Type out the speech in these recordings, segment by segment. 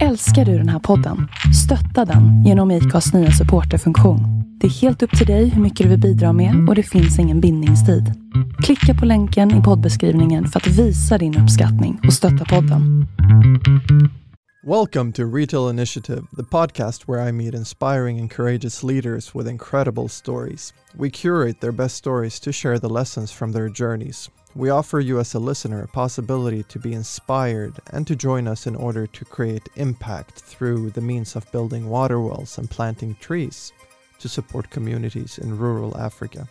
Älskar du den här podden? Stötta den genom IKAs nya supporterfunktion. Det är helt upp till dig hur mycket du vill bidra med och det finns ingen bindningstid. Klicka på länken i poddbeskrivningen för att visa din uppskattning och stötta podden. Welcome to Retail Initiative, the podcast where I meet inspiring and courageous leaders with incredible stories. We curate their best stories to share the lessons from their journeys. We offer you, as a listener, a possibility to be inspired and to join us in order to create impact through the means of building water wells and planting trees to support communities in rural Africa.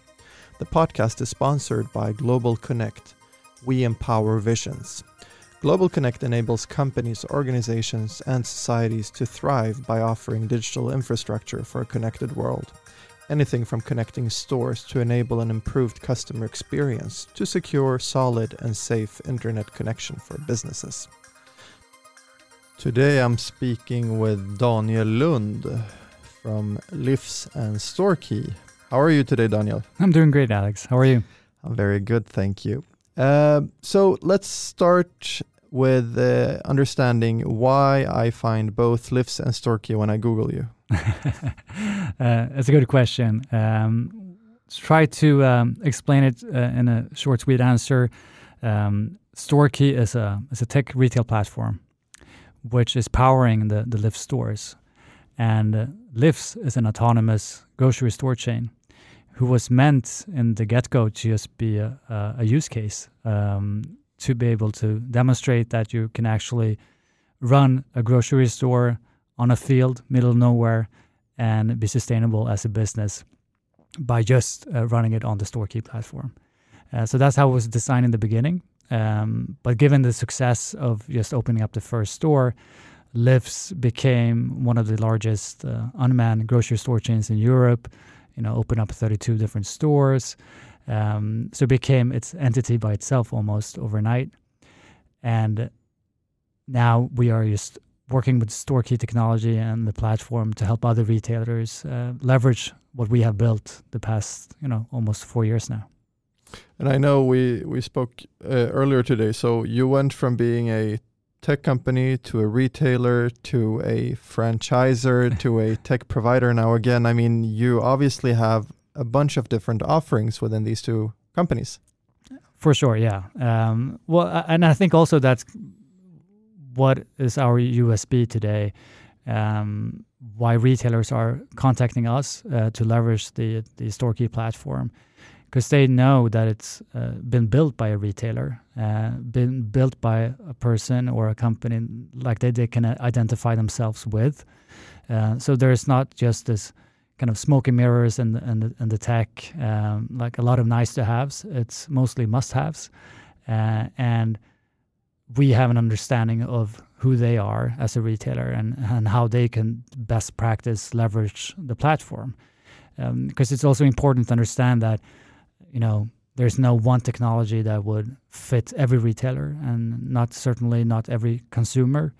The podcast is sponsored by Global Connect. We empower visions. Global Connect enables companies, organizations, and societies to thrive by offering digital infrastructure for a connected world. Anything from connecting stores to enable an improved customer experience to secure solid and safe internet connection for businesses. Today I'm speaking with Daniel Lund from Lifvs and StoreKey. How are you today, Daniel? I'm doing great, Alex. How are you? I'm very good, thank you. Uh, so let's start with uh, understanding why I find both Lifvs and StoreKey when I Google you. uh, that's a good question. Um, try to um, explain it uh, in a short, sweet answer. Um, StoreKey is a is a tech retail platform, which is powering the the Lift stores, and uh, Lifvs is an autonomous grocery store chain, who was meant in the get go to just be a, a, a use case um, to be able to demonstrate that you can actually run a grocery store on a field, middle of nowhere, and be sustainable as a business by just uh, running it on the StoreKey platform. Uh, so that's how it was designed in the beginning. Um, but given the success of just opening up the first store, Lifvs became one of the largest uh, unmanned grocery store chains in Europe. You know, opened up 32 different stores. Um, so it became its entity by itself almost overnight. And now we are just working with StoreKey technology and the platform to help other retailers uh, leverage what we have built the past, you know, almost four years now. And I know we we spoke uh, earlier today. So you went from being a tech company to a retailer to a franchisor to a tech provider. Now again, I mean, you obviously have a bunch of different offerings within these two companies. For sure, yeah. Um, well, and I think also that's what is our USP today, um, why retailers are contacting us uh, to leverage the the StoreKey platform, because they know that it's uh, been built by a retailer, uh, been built by a person or a company like they, they can identify themselves with. Uh, so there's not just this kind of smoke and mirrors and and and the tech, um, like a lot of nice to haves. It's mostly must haves, uh, and we have an understanding of who they are as a retailer and, and how they can best practice leverage the platform. Because um, it's also important to understand that, you know, there's no one technology that would fit every retailer and not certainly not every consumer.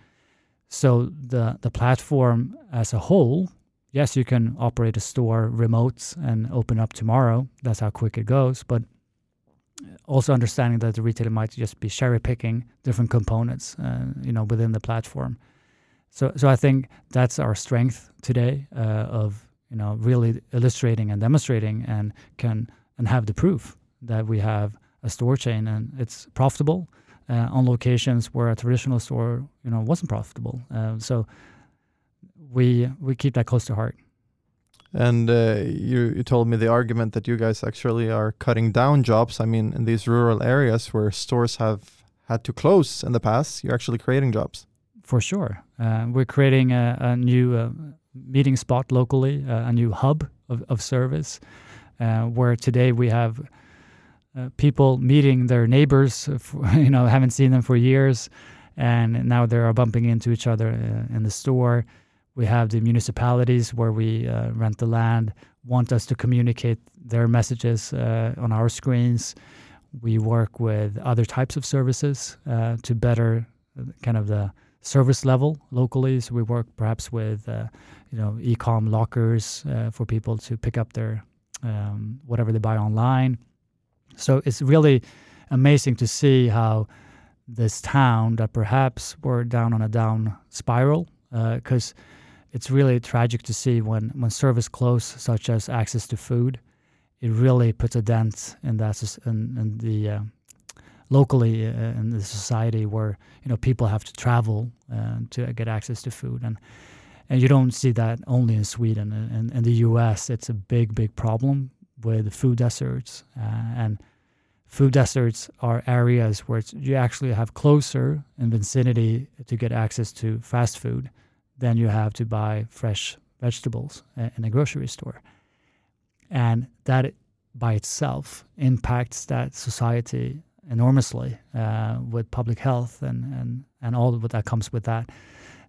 So the the platform as a whole, yes, you can operate a store remote and open up tomorrow. That's how quick it goes. But also understanding that the retailer might just be cherry picking different components, uh, you know, within the platform. So, so I think that's our strength today uh, of you know really illustrating and demonstrating and can and have the proof that we have a store chain and it's profitable uh, on locations where a traditional store you know wasn't profitable. Uh, so we we keep that close to heart. And uh, you, you told me the argument that you guys actually are cutting down jobs. I mean, in these rural areas where stores have had to close in the past, you're actually creating jobs. For sure. Uh, we're creating a, a new uh, meeting spot locally, uh, a new hub of, of service, uh, where today we have uh, people meeting their neighbors, for, you know, haven't seen them for years, and now they're bumping into each other in the store we have the municipalities where we uh, rent the land, want us to communicate their messages uh, on our screens. We work with other types of services uh, to better uh, kind of the service level locally. So we work perhaps with, uh, you know, e-com lockers uh, for people to pick up their um, whatever they buy online. So it's really amazing to see how this town that perhaps were down on a down spiral because uh, it's really tragic to see when when service close, such as access to food, it really puts a dent in that in, in the uh, locally uh, in the society where you know people have to travel uh, to get access to food and and you don't see that only in Sweden and in the U.S. It's a big big problem with food deserts uh, and food deserts are areas where you actually have closer in vicinity to get access to fast food than you have to buy fresh vegetables in a grocery store. And that by itself impacts that society enormously uh, with public health and, and, and all what that comes with that.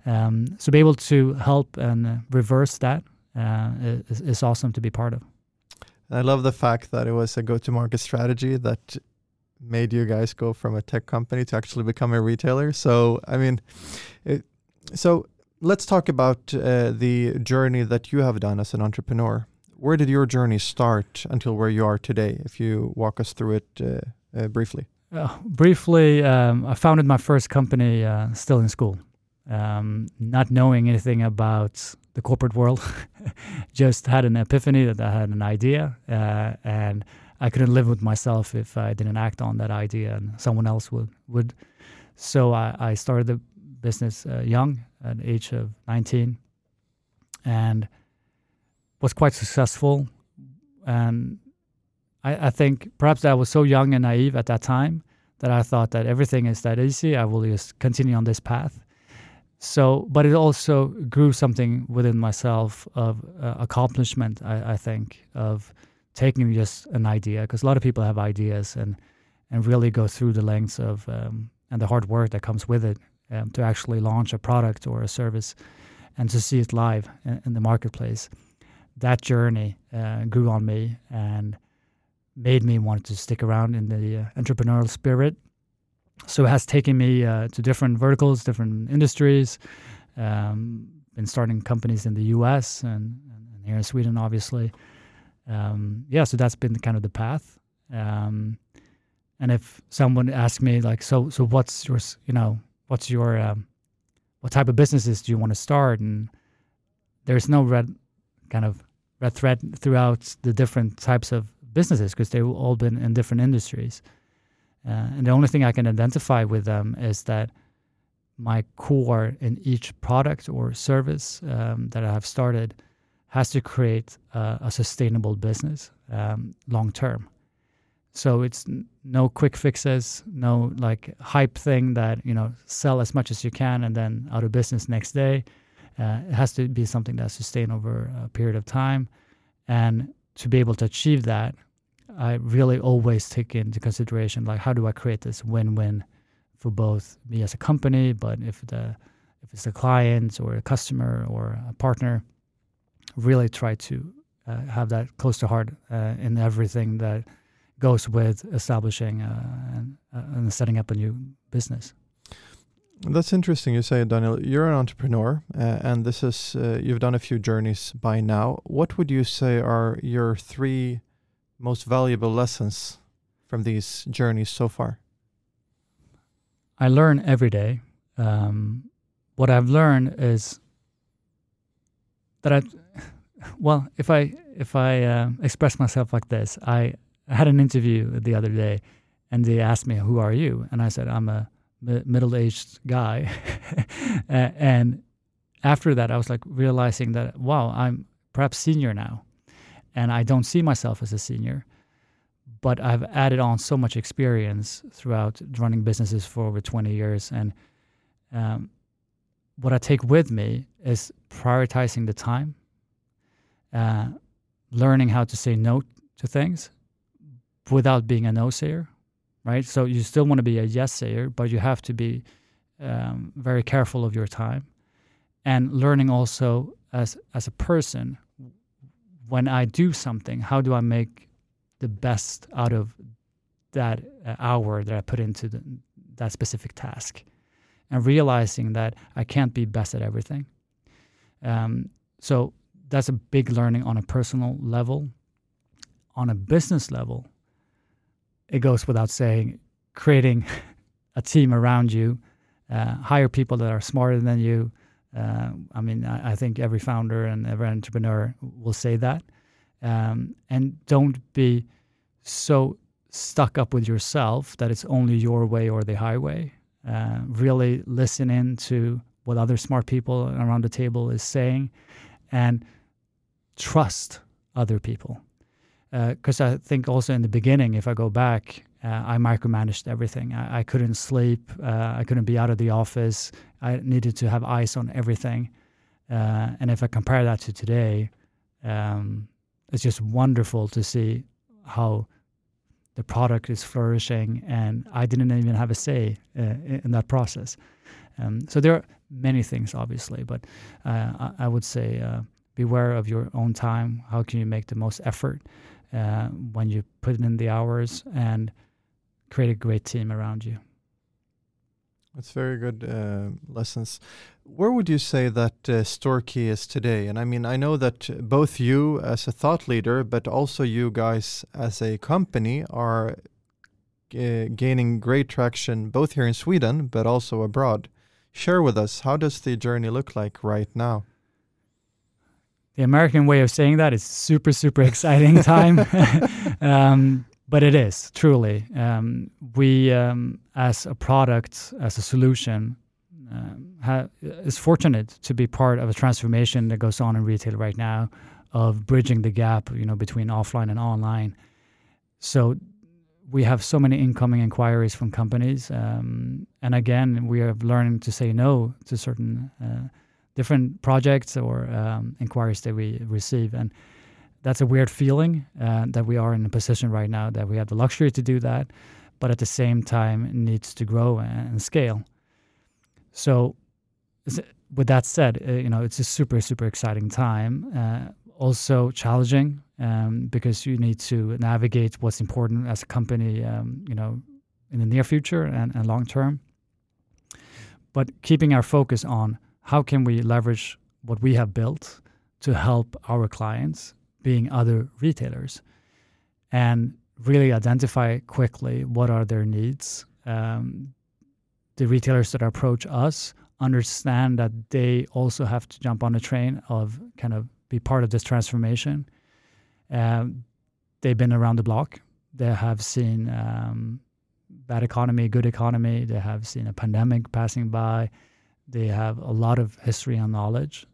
Um, so be able to help and reverse that uh, is, is awesome to be part of. I love the fact that it was a go-to-market strategy that made you guys go from a tech company to actually become a retailer. So, I mean, it, so let's talk about uh, the journey that you have done as an entrepreneur. Where did your journey start until where you are today? If you walk us through it uh, uh, briefly. Uh, briefly, um, I founded my first company uh, still in school, um, not knowing anything about the corporate world. Just had an epiphany that I had an idea, and I couldn't live with myself if I didn't act on that idea, and someone else would. would. So I, I started the business young, at the age of 19, and was quite successful. And I, I think perhaps I was so young and naive at that time that I thought that everything is that easy. I will just continue on this path. So, but it also grew something within myself of uh, accomplishment. I, I, think of taking just an idea because a lot of people have ideas and and really go through the lengths of um, and the hard work that comes with it um, to actually launch a product or a service and to see it live in, in the marketplace. That journey uh, grew on me and made me want to stick around in the uh, entrepreneurial spirit. So it has taken me uh, to different verticals, different industries. Um, been starting companies in the U.S. and, and here in Sweden, obviously. Um, yeah, so that's been kind of the path. Um, and if someone asks me like, so so what's your you know what's your um, what type of businesses do you want to start? And there's no red kind of red thread throughout the different types of businesses because they've all been in different industries. Uh, and the only thing I can identify with them is that my core in each product or service um, that I have started has to create uh, a sustainable business um, long term. So it's no quick fixes, no like hype thing that you know sell as much as you can and then out of business next day. Uh, it has to be something that's sustained over a period of time, and to be able to achieve that, I really always take into consideration like how do I create this win-win for both me as a company, but if the if it's a client or a customer or a partner, really try to uh, have that close to heart uh, in everything that goes with establishing uh, and, uh, and setting up a new business. That's interesting. You say, Daniel, you're an entrepreneur, uh, and this is uh, you've done a few journeys by now. What would you say are your three most valuable lessons from these journeys so far? I learn every day. Um, what I've learned is that I, well, if I if I uh, express myself like this, I, I had an interview the other day, and they asked me, "Who are you?" And I said, "I'm a middle-aged guy," and after that, I was like realizing that wow, I'm perhaps senior now, and I don't see myself as a senior. But I've added on so much experience throughout running businesses for over 20 years, and um, what I take with me is prioritizing the time, uh, learning how to say no to things without being a no sayer, right? So you still want to be a yes sayer, but you have to be um, very careful of your time, and learning also as as a person when I do something, how do I make the best out of that uh, hour that I put into the, that specific task? And realizing that I can't be best at everything. Um, so that's a big learning on a personal level. On a business level, it goes without saying, creating a team around you, uh, hire people that are smarter than you. Uh, I mean, I, I, think every founder and every entrepreneur will say that. Um, and don't be so stuck up with yourself that it's only your way or the highway. Uh, really listen in to what other smart people around the table is saying and trust other people. Because uh, I think also in the beginning, if I go back, uh, I micromanaged everything. I, I couldn't sleep. Uh, I couldn't be out of the office. I needed to have eyes on everything. Uh, and if I compare that to today, um, it's just wonderful to see how the product is flourishing, and I didn't even have a say uh, in that process. Um, so there are many things, obviously, but uh, I, I, would say beware of your own time. How can you make the most effort uh, when you put in the hours and create a great team around you? That's very good uh, lessons. Where would you say that uh, StoreKey is today? And I mean, I know that both you as a thought leader, but also you guys as a company are uh, gaining great traction both here in Sweden, but also abroad. Share with us, how does the journey look like right now? The American way of saying that is super, super exciting time. um, but it is truly. Um, we, um, as a product, as a solution, uh, is fortunate to be part of a transformation that goes on in retail right now, of bridging the gap, you know, between offline and online. So we have so many incoming inquiries from companies, um, and again, we are learning to say no to certain uh, different projects or um, inquiries that we receive, and that's a weird feeling uh, that we are in a position right now that we have the luxury to do that, but at the same time needs to grow and scale. So, with that said, uh, you know it's a super super exciting time. Uh, also challenging um, because you need to navigate what's important as a company, um, you know, in the near future and, and long term. But keeping our focus on how can we leverage what we have built to help our clients being other retailers and really identify quickly what are their needs. Um, the retailers that approach us understand that they also have to jump on the train of kind of be part of this transformation. Um, they've been around the block. They have seen um, bad economy, good economy. They have seen a pandemic passing by. They have a lot of history and knowledge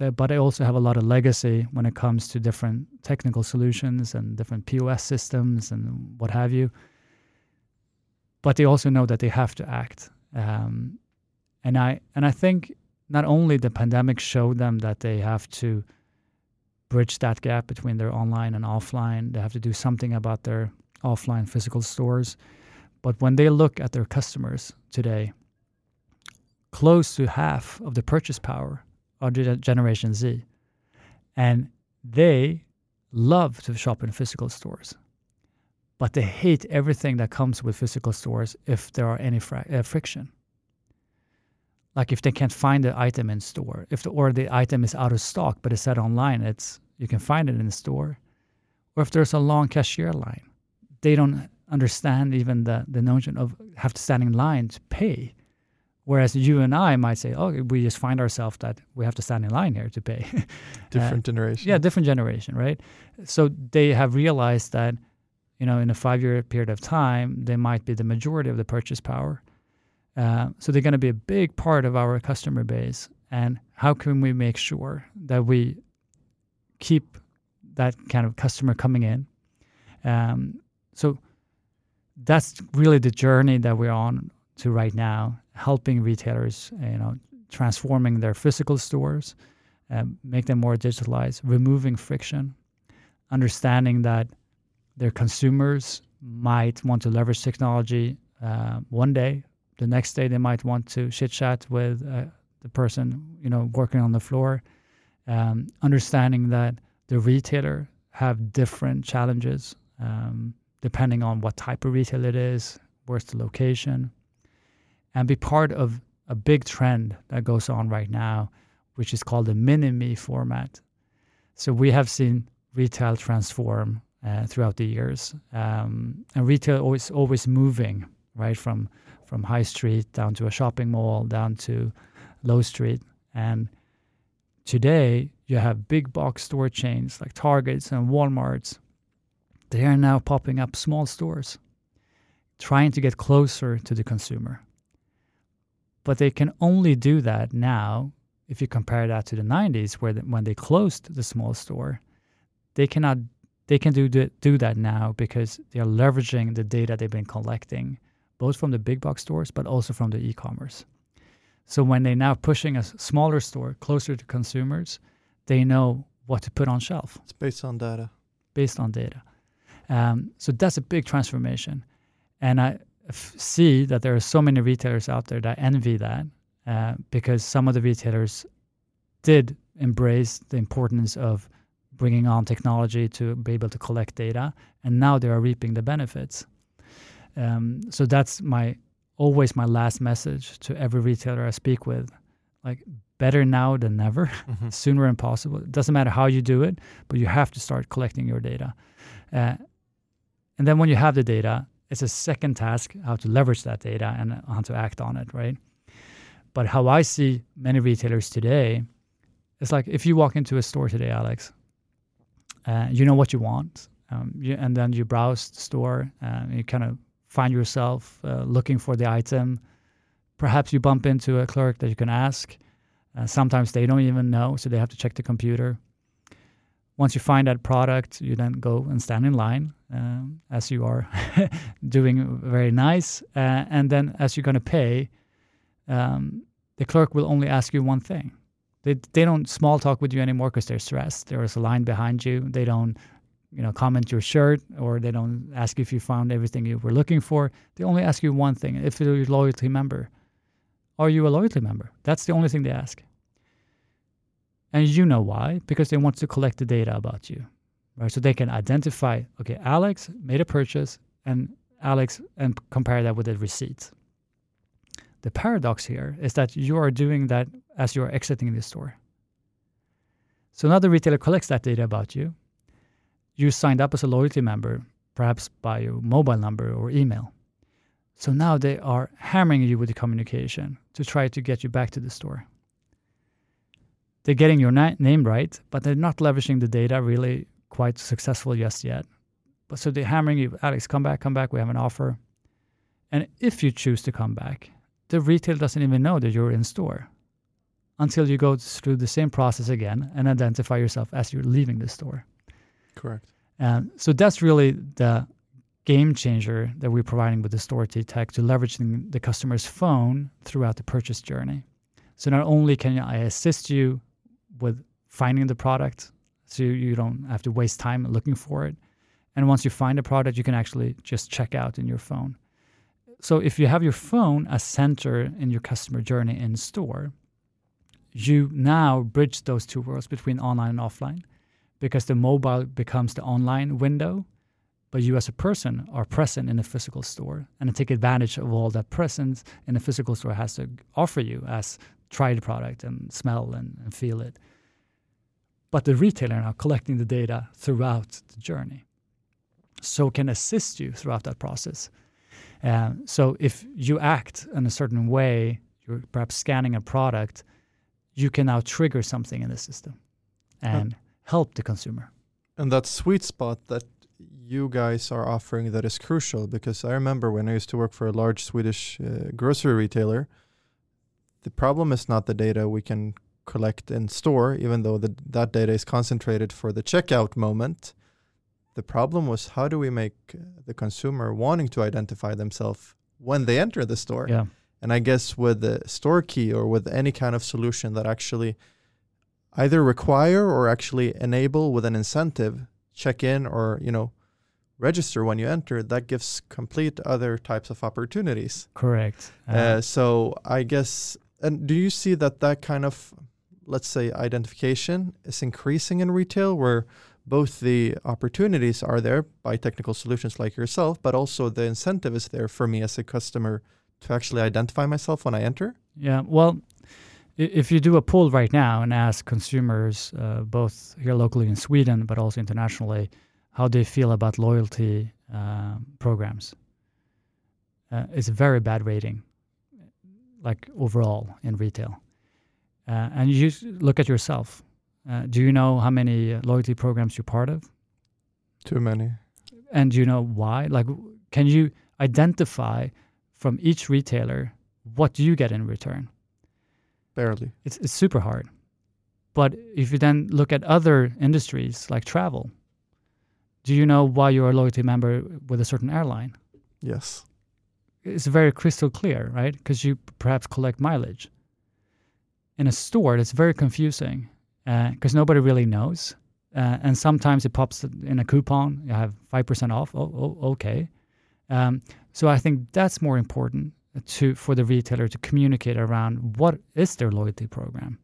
but they also have a lot of legacy when it comes to different technical solutions and different POS systems and what have you. But they also know that they have to act. Um, and I and I think not only the pandemic showed them that they have to bridge that gap between their online and offline. They have to do something about their offline physical stores. But when they look at their customers today, close to half of the purchase power are Generation Z. And they love to shop in physical stores, but they hate everything that comes with physical stores if there are any fr- uh, friction. Like if they can't find the item in store, if the, or the item is out of stock but it's set online, it's you can find it in the store, or if there's a long cashier line, they don't understand even the the notion of have to stand in line to pay Whereas you and I might say, oh, we just find ourselves that we have to stand in line here to pay. different uh, generation. Yeah, different generation, right? So they have realized that, you know, in a five year period of time, they might be the majority of the purchase power. Uh, so they're going to be a big part of our customer base. And how can we make sure that we keep that kind of customer coming in? Um, so that's really the journey that we're on to right now helping retailers, you know, transforming their physical stores, uh, make them more digitalized, removing friction, understanding that their consumers might want to leverage technology uh, one day. The next day, they might want to chit chat with uh, the person, you know, working on the floor. Um, understanding that the retailer have different challenges um, depending on what type of retail it is, where's the location, and be part of a big trend that goes on right now, which is called the mini me format. So we have seen retail transform uh, throughout the years, um, and retail always always moving right from from High Street down to a shopping mall, down to Low Street. And today, you have big box store chains like Targets and Walmarts. They are now popping up small stores, trying to get closer to the consumer. But they can only do that now if you compare that to the 90s, where the, when they closed the small store, they cannot they can do the, do that now because they are leveraging the data they've been collecting, both from the big box stores but also from the e-commerce. So when they're now pushing a smaller store closer to consumers, they know what to put on shelf. It's based on data. Based on data. Um, so that's a big transformation, and I f- see that there are so many retailers out there that envy that uh, because some of the retailers did embrace the importance of bringing on technology to be able to collect data, and now they are reaping the benefits. Um, so that's my always my last message to every retailer I speak with, like better now than never, mm-hmm. sooner than possible. It doesn't matter how you do it, but you have to start collecting your data. Uh, and then when you have the data, it's a second task how to leverage that data and how to act on it, right? But how I see many retailers today, it's like if you walk into a store today, Alex, uh, you know what you want, um, you, and then you browse the store, and you kind of find yourself uh, looking for the item. Perhaps you bump into a clerk that you can ask. Uh, sometimes they don't even know, so they have to check the computer. Once you find that product, you then go and stand in line, uh, as you are doing very nice. Uh, and then, as you're going to pay, um, the clerk will only ask you one thing. They, they don't small talk with you anymore because they're stressed. There is a line behind you. They don't you know comment your shirt or they don't ask if you found everything you were looking for they only ask you one thing if you're a loyalty member are you a loyalty member that's the only thing they ask and you know why? Because they want to collect the data about you right? So they can identify okay alex made a purchase and alex and compare that with the receipt. The paradox here is that you are doing that as you're exiting the store. So now the retailer collects that data about you. You signed up as a loyalty member, perhaps by your mobile number or email. So now they are hammering you with the communication to try to get you back to the store. They're getting your na- name right, but they're not leveraging the data really quite successful just yet. But so they're hammering you, Alex, come back, come back, we have an offer. And if you choose to come back, the retail doesn't even know that you're in store until you go through the same process again and identify yourself as you're leaving the store. Correct. And so that's really the game changer that we're providing with the StoreKey tech to leveraging the customer's phone throughout the purchase journey. So not only can I assist you with finding the product, so you don't have to waste time looking for it, and once you find a product, you can actually just check out in your phone. So if you have your phone as center in your customer journey in store, you now bridge those two worlds between online and offline because the mobile becomes the online window, but you as a person are present in the physical store and take advantage of all that presence in the physical store has to offer you as try the product and smell and, and feel it. But the retailer now collecting the data throughout the journey. So can assist you throughout that process. Um, so if you act in a certain way, you're perhaps scanning a product, you can now trigger something in the system. And help the consumer. And that sweet spot that you guys are offering that is crucial because I remember when I used to work for a large Swedish uh, grocery retailer, the problem is not the data we can collect in store, even though the, that data is concentrated for the checkout moment. The problem was how do we make the consumer wanting to identify themselves when they enter the store? Yeah. And I guess with the StoreKey or with any kind of solution that actually either require or actually enable with an incentive check in or you know register when you enter that gives complete other types of opportunities correct uh, uh, so i guess and do you see that that kind of let's say identification is increasing in retail where both the opportunities are there by technical solutions like yourself but also the incentive is there for me as a customer to actually identify myself when i enter? Yeah well if you do a poll right now and ask consumers, uh, both here locally in Sweden but also internationally, how they feel about loyalty uh, programs, uh, is a very bad rating, like overall in retail. Uh, and you look at yourself. Uh, do you know how many uh, loyalty programs you're part of? Too many. And do you know why? Like, can you identify from each retailer what you get in return? Barely. It's, it's super hard. But if you then look at other industries like travel, do you know why you're a loyalty member with a certain airline? Yes. It's very crystal clear, right? Because you perhaps collect mileage. In a store, it's very confusing because nobody really knows. Uh, and sometimes it pops in a coupon. You have 5% off. Oh, oh okay. Um, so I think that's more important to for the retailer to communicate around what is their loyalty program.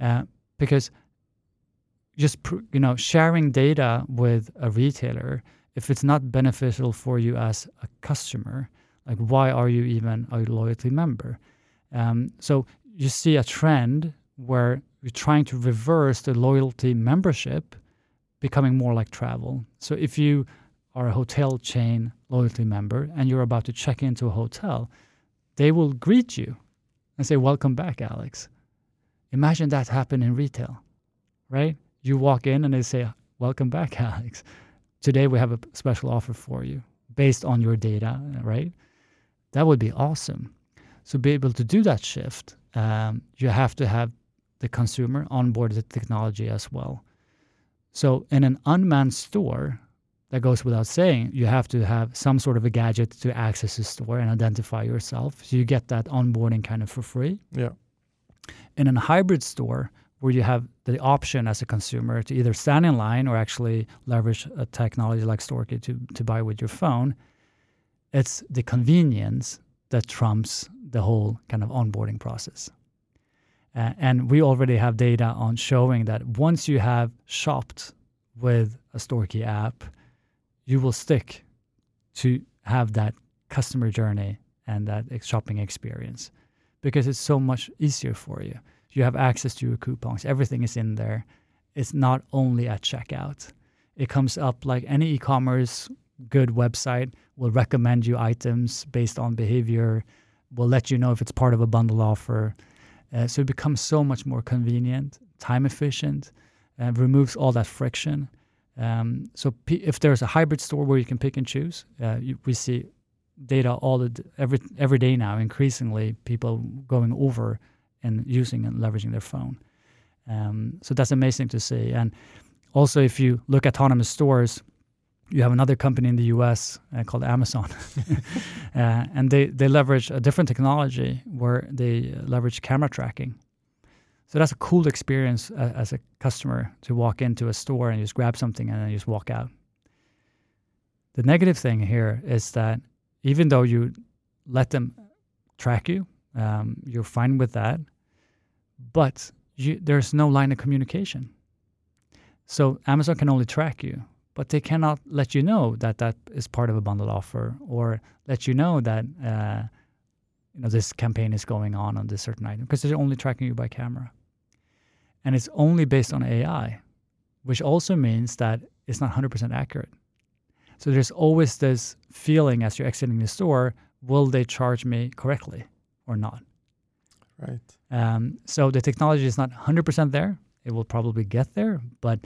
Uh, because just pr- you know sharing data with a retailer if it's not beneficial for you as a customer like why are you even a loyalty member? Um, so you see a trend where you're trying to reverse the loyalty membership becoming more like travel. So if you are a hotel chain loyalty member and you're about to check into a hotel they will greet you and say welcome back alex. Imagine that happen in retail right? You walk in and they say welcome back alex. Today we have a special offer for you based on your data, right? That would be awesome. So be able to do that shift, um, you have to have the consumer on board the technology as well. So in an unmanned store, that goes without saying, you have to have some sort of a gadget to access the store and identify yourself. So you get that onboarding kind of for free. Yeah. In a hybrid store, where you have the option as a consumer to either stand in line or actually leverage a technology like StoreKey to, to buy with your phone, it's the convenience that trumps the whole kind of onboarding process. Uh, and we already have data on showing that once you have shopped with a StoreKey app, you will stick to have that customer journey and that shopping experience because it's so much easier for you you have access to your coupons. Everything is in there. It's not only at checkout. It comes up like any e-commerce good website will recommend you items based on behavior, will let you know if it's part of a bundle offer. Uh, so it becomes so much more convenient, time efficient, and removes all that friction. Um, so p- if there's a hybrid store where you can pick and choose, uh, you, we see data all the every every day now. Increasingly, people going over and using and leveraging their phone. Um, so that's amazing to see. And also, if you look at autonomous stores, you have another company in the US uh, called Amazon, uh, and they, they leverage a different technology where they leverage camera tracking. So that's a cool experience uh, as a customer to walk into a store and just grab something and then just walk out. The negative thing here is that even though you let them track you, um, you're fine with that, but you, there's no line of communication. So Amazon can only track you, but they cannot let you know that that is part of a bundle offer or let you know that uh, you know this campaign is going on on this certain item because they're only tracking you by camera, and it's only based on AI, which also means that it's not 100% accurate. So there's always this feeling as you're exiting the store: Will they charge me correctly? or not. Right. Um, so the technology is not 100% there. It will probably get there, but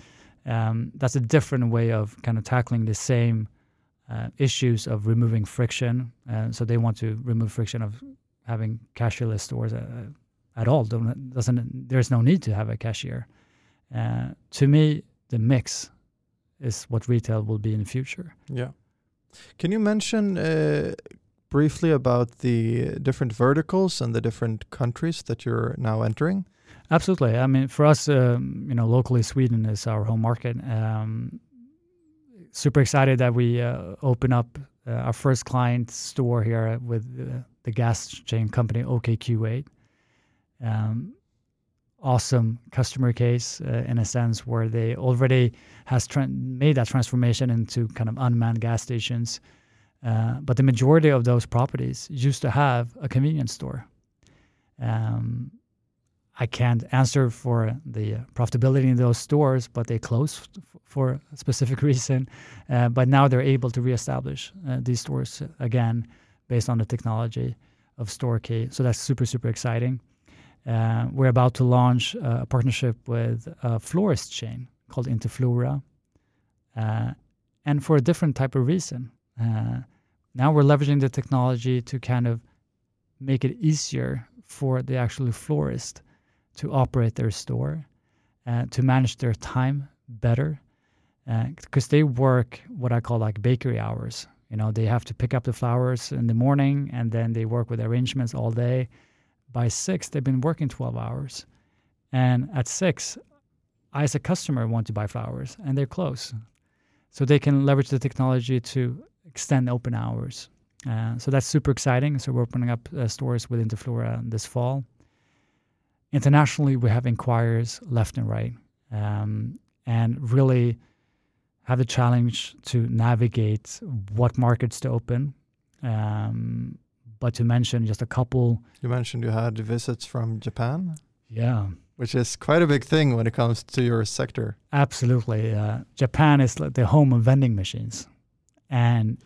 um, that's a different way of kind of tackling the same uh, issues of removing friction. Uh, so they want to remove friction of having cashierless stores uh, at all. Don't, doesn't there's no need to have a cashier. Uh, to me, the mix is what retail will be in the future. Yeah. Can you mention uh, briefly about the different verticals and the different countries that you're now entering? Absolutely. I mean, for us, um, you know, locally, Sweden is our home market. Um, super excited that we uh, open up uh, our first client store here with uh, the gas chain company OKQ8. Um, awesome customer case uh, in a sense where they already has tra- made that transformation into kind of unmanned gas stations uh, but the majority of those properties used to have a convenience store. Um, I can't answer for the profitability in those stores, but they closed f- for a specific reason. Uh, but now they're able to reestablish uh, these stores again based on the technology of StoreKey. So that's super, super exciting. Uh, we're about to launch uh, a partnership with a florist chain called Interflora, uh, and for a different type of reason. Uh, now we're leveraging the technology to kind of make it easier for the actual florist to operate their store, uh, to manage their time better, because uh, they work what I call like bakery hours. You know, they have to pick up the flowers in the morning and then they work with arrangements all day. By six, they've been working 12 hours. And at six, I, as a customer, want to buy flowers and they're close. So they can leverage the technology to extend open hours. Uh, so that's super exciting. So we're opening up uh, stores with Interflora this fall. Internationally, we have inquiries left and right, um, and really have the challenge to navigate what markets to open. Um, but to mention just a couple. You mentioned you had visits from Japan. Yeah. Which is quite a big thing when it comes to your sector. Absolutely. Uh, Japan is the home of vending machines. And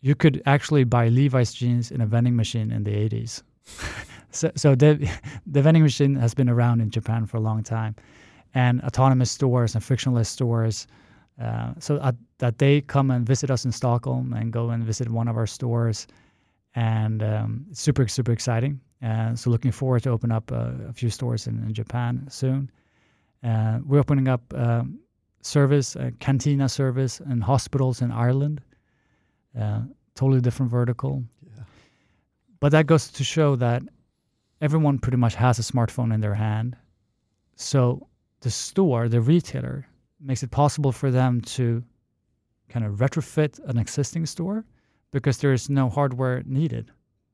you could actually buy Levi's jeans in a vending machine in the 80s. so so the, the vending machine has been around in Japan for a long time. And autonomous stores and frictionless stores uh, so uh, that they come and visit us in Stockholm and go and visit one of our stores, and um, it's super super exciting. Uh, so looking forward to open up a few stores in, in Japan soon. Uh, we're opening up um, service, cantina service, in hospitals in Ireland. Uh, totally different vertical. Yeah. But that goes to show that everyone pretty much has a smartphone in their hand. So the store, the retailer, makes it possible for them to kind of retrofit an existing store because there is no hardware needed,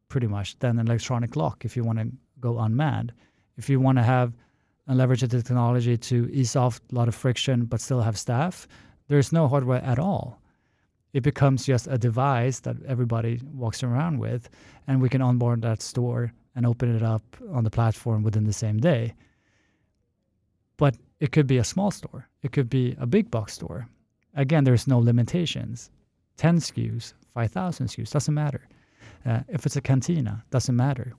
pretty much, than an electronic lock if you want to go unmanned. If you want to have and leverage of the technology to ease off a lot of friction but still have staff, there's no hardware at all. It becomes just a device that everybody walks around with, and we can onboard that store and open it up on the platform within the same day. But it could be a small store. It could be a big box store. Again, there's no limitations. 10 SKUs, 5,000 SKUs, doesn't matter. Uh, if it's a cantina, doesn't matter.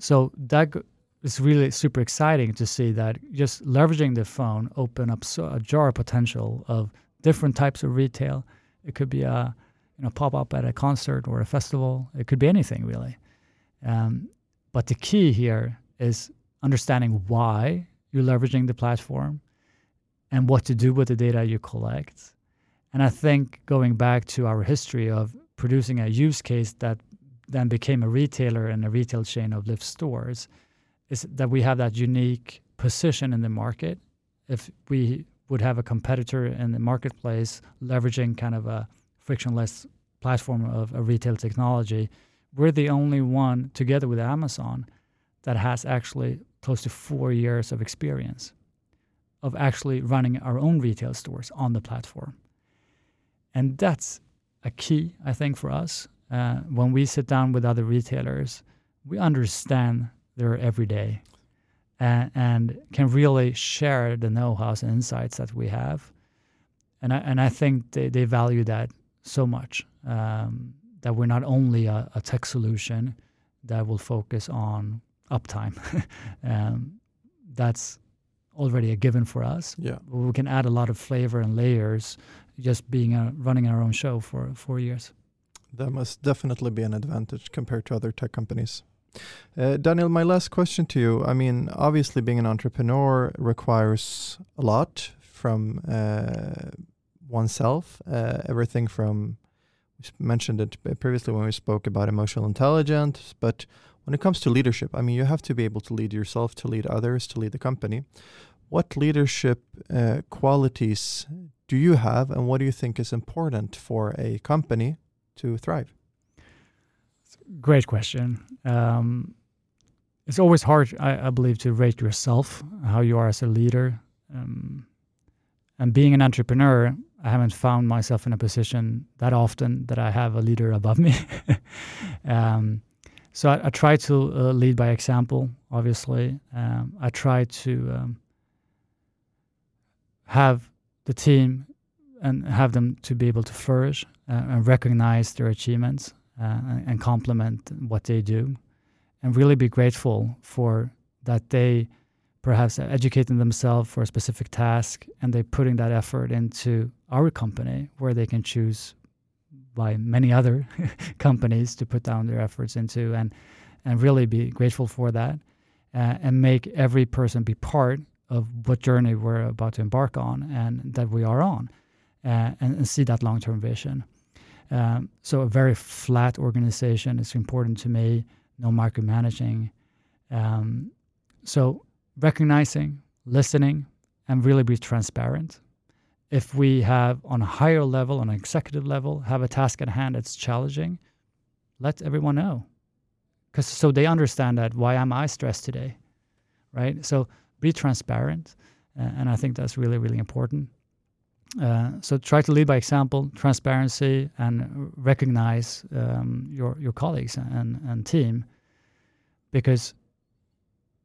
So that is really super exciting to see that just leveraging the phone open up so, a jar of potential of different types of retail. It could be a you know pop up at a concert or a festival. It could be anything really. Um, but the key here is understanding why you're leveraging the platform and what to do with the data you collect. And I think going back to our history of producing a use case that then became a retailer and a retail chain of lift stores is that we have that unique position in the market. If we would have a competitor in the marketplace leveraging kind of a frictionless platform of a retail technology, we're the only one together with Amazon that has actually close to four years of experience of actually running our own retail stores on the platform. And that's a key, I think, for us. Uh, when we sit down with other retailers, we understand their everyday and, and can really share the know-hows and insights that we have. And I, and I think they, they value that so much um, that we're not only a, a tech solution that will focus on uptime. um, that's already a given for us. Yeah, we can add a lot of flavor and layers, just being a, running our own show for four years. That must definitely be an advantage compared to other tech companies. Uh, Daniel, my last question to you. I mean, obviously, being an entrepreneur requires a lot from uh, oneself. Uh, everything from mentioned it previously when we spoke about emotional intelligence, but when it comes to leadership, I mean, you have to be able to lead yourself, to lead others, to lead the company. What leadership uh, qualities do you have, and what do you think is important for a company to thrive? Great question. Um, it's always hard, I, I, believe, to rate yourself, how you are as a leader. Um, and being an entrepreneur, I haven't found myself in a position that often that I have a leader above me. um, so I, I try to uh, lead by example. Obviously, um, I try to um, have the team and have them to be able to flourish uh, and recognize their achievements. uh, and complement what they do, and really be grateful for that they perhaps educating themselves for a specific task and they're putting that effort into our company where they can choose by many other companies to put down their efforts into and and really be grateful for that uh, and make every person be part of what journey we're about to embark on and that we are on uh, and, and, see that long-term vision. Um, so a very flat organization is important to me no micromanaging. Um, so recognizing listening and really be transparent if we have on a higher level, on an executive level, have a task at hand that's challenging, let everyone know. Because so they understand that why am I stressed today? Right? So be transparent. And I think that's really, really important. Uh, so try to lead by example, transparency, and recognize um, your your colleagues and, and team, because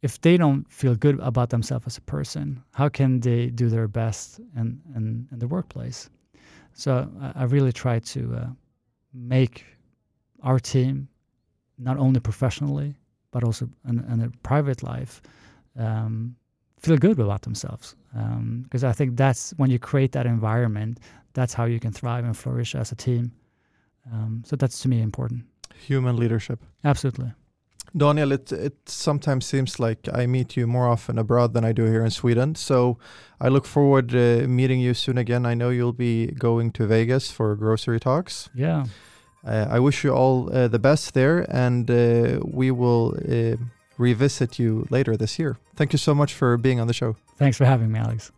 if they don't feel good about themselves as a person, how can they do their best in, in, in the workplace? So I, I really try to uh, make our team not only professionally but also in, in a private life um, feel good about themselves. Because um, I think that's when you create that environment that's how you can thrive and flourish as a team. Um, so that's to me important. Human leadership. Absolutely Daniel, it, it sometimes seems like I meet you more often abroad than I do here in Sweden. So I look forward to uh, meeting you soon again. I know you'll be going to Vegas for grocery talks. Yeah. Uh, I wish you all uh, the best there, and uh, we will uh, revisit you later this year. Thank you so much for being on the show. Thanks for having me, Alex.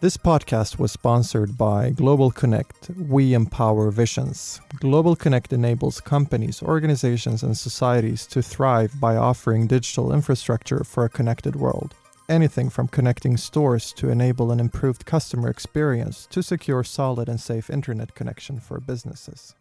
This podcast was sponsored by Global Connect. We empower visions. Global Connect enables companies, organizations, and societies to thrive by offering digital infrastructure for a connected world. Anything from connecting stores to enable an improved customer experience to secure solid and safe internet connection for businesses.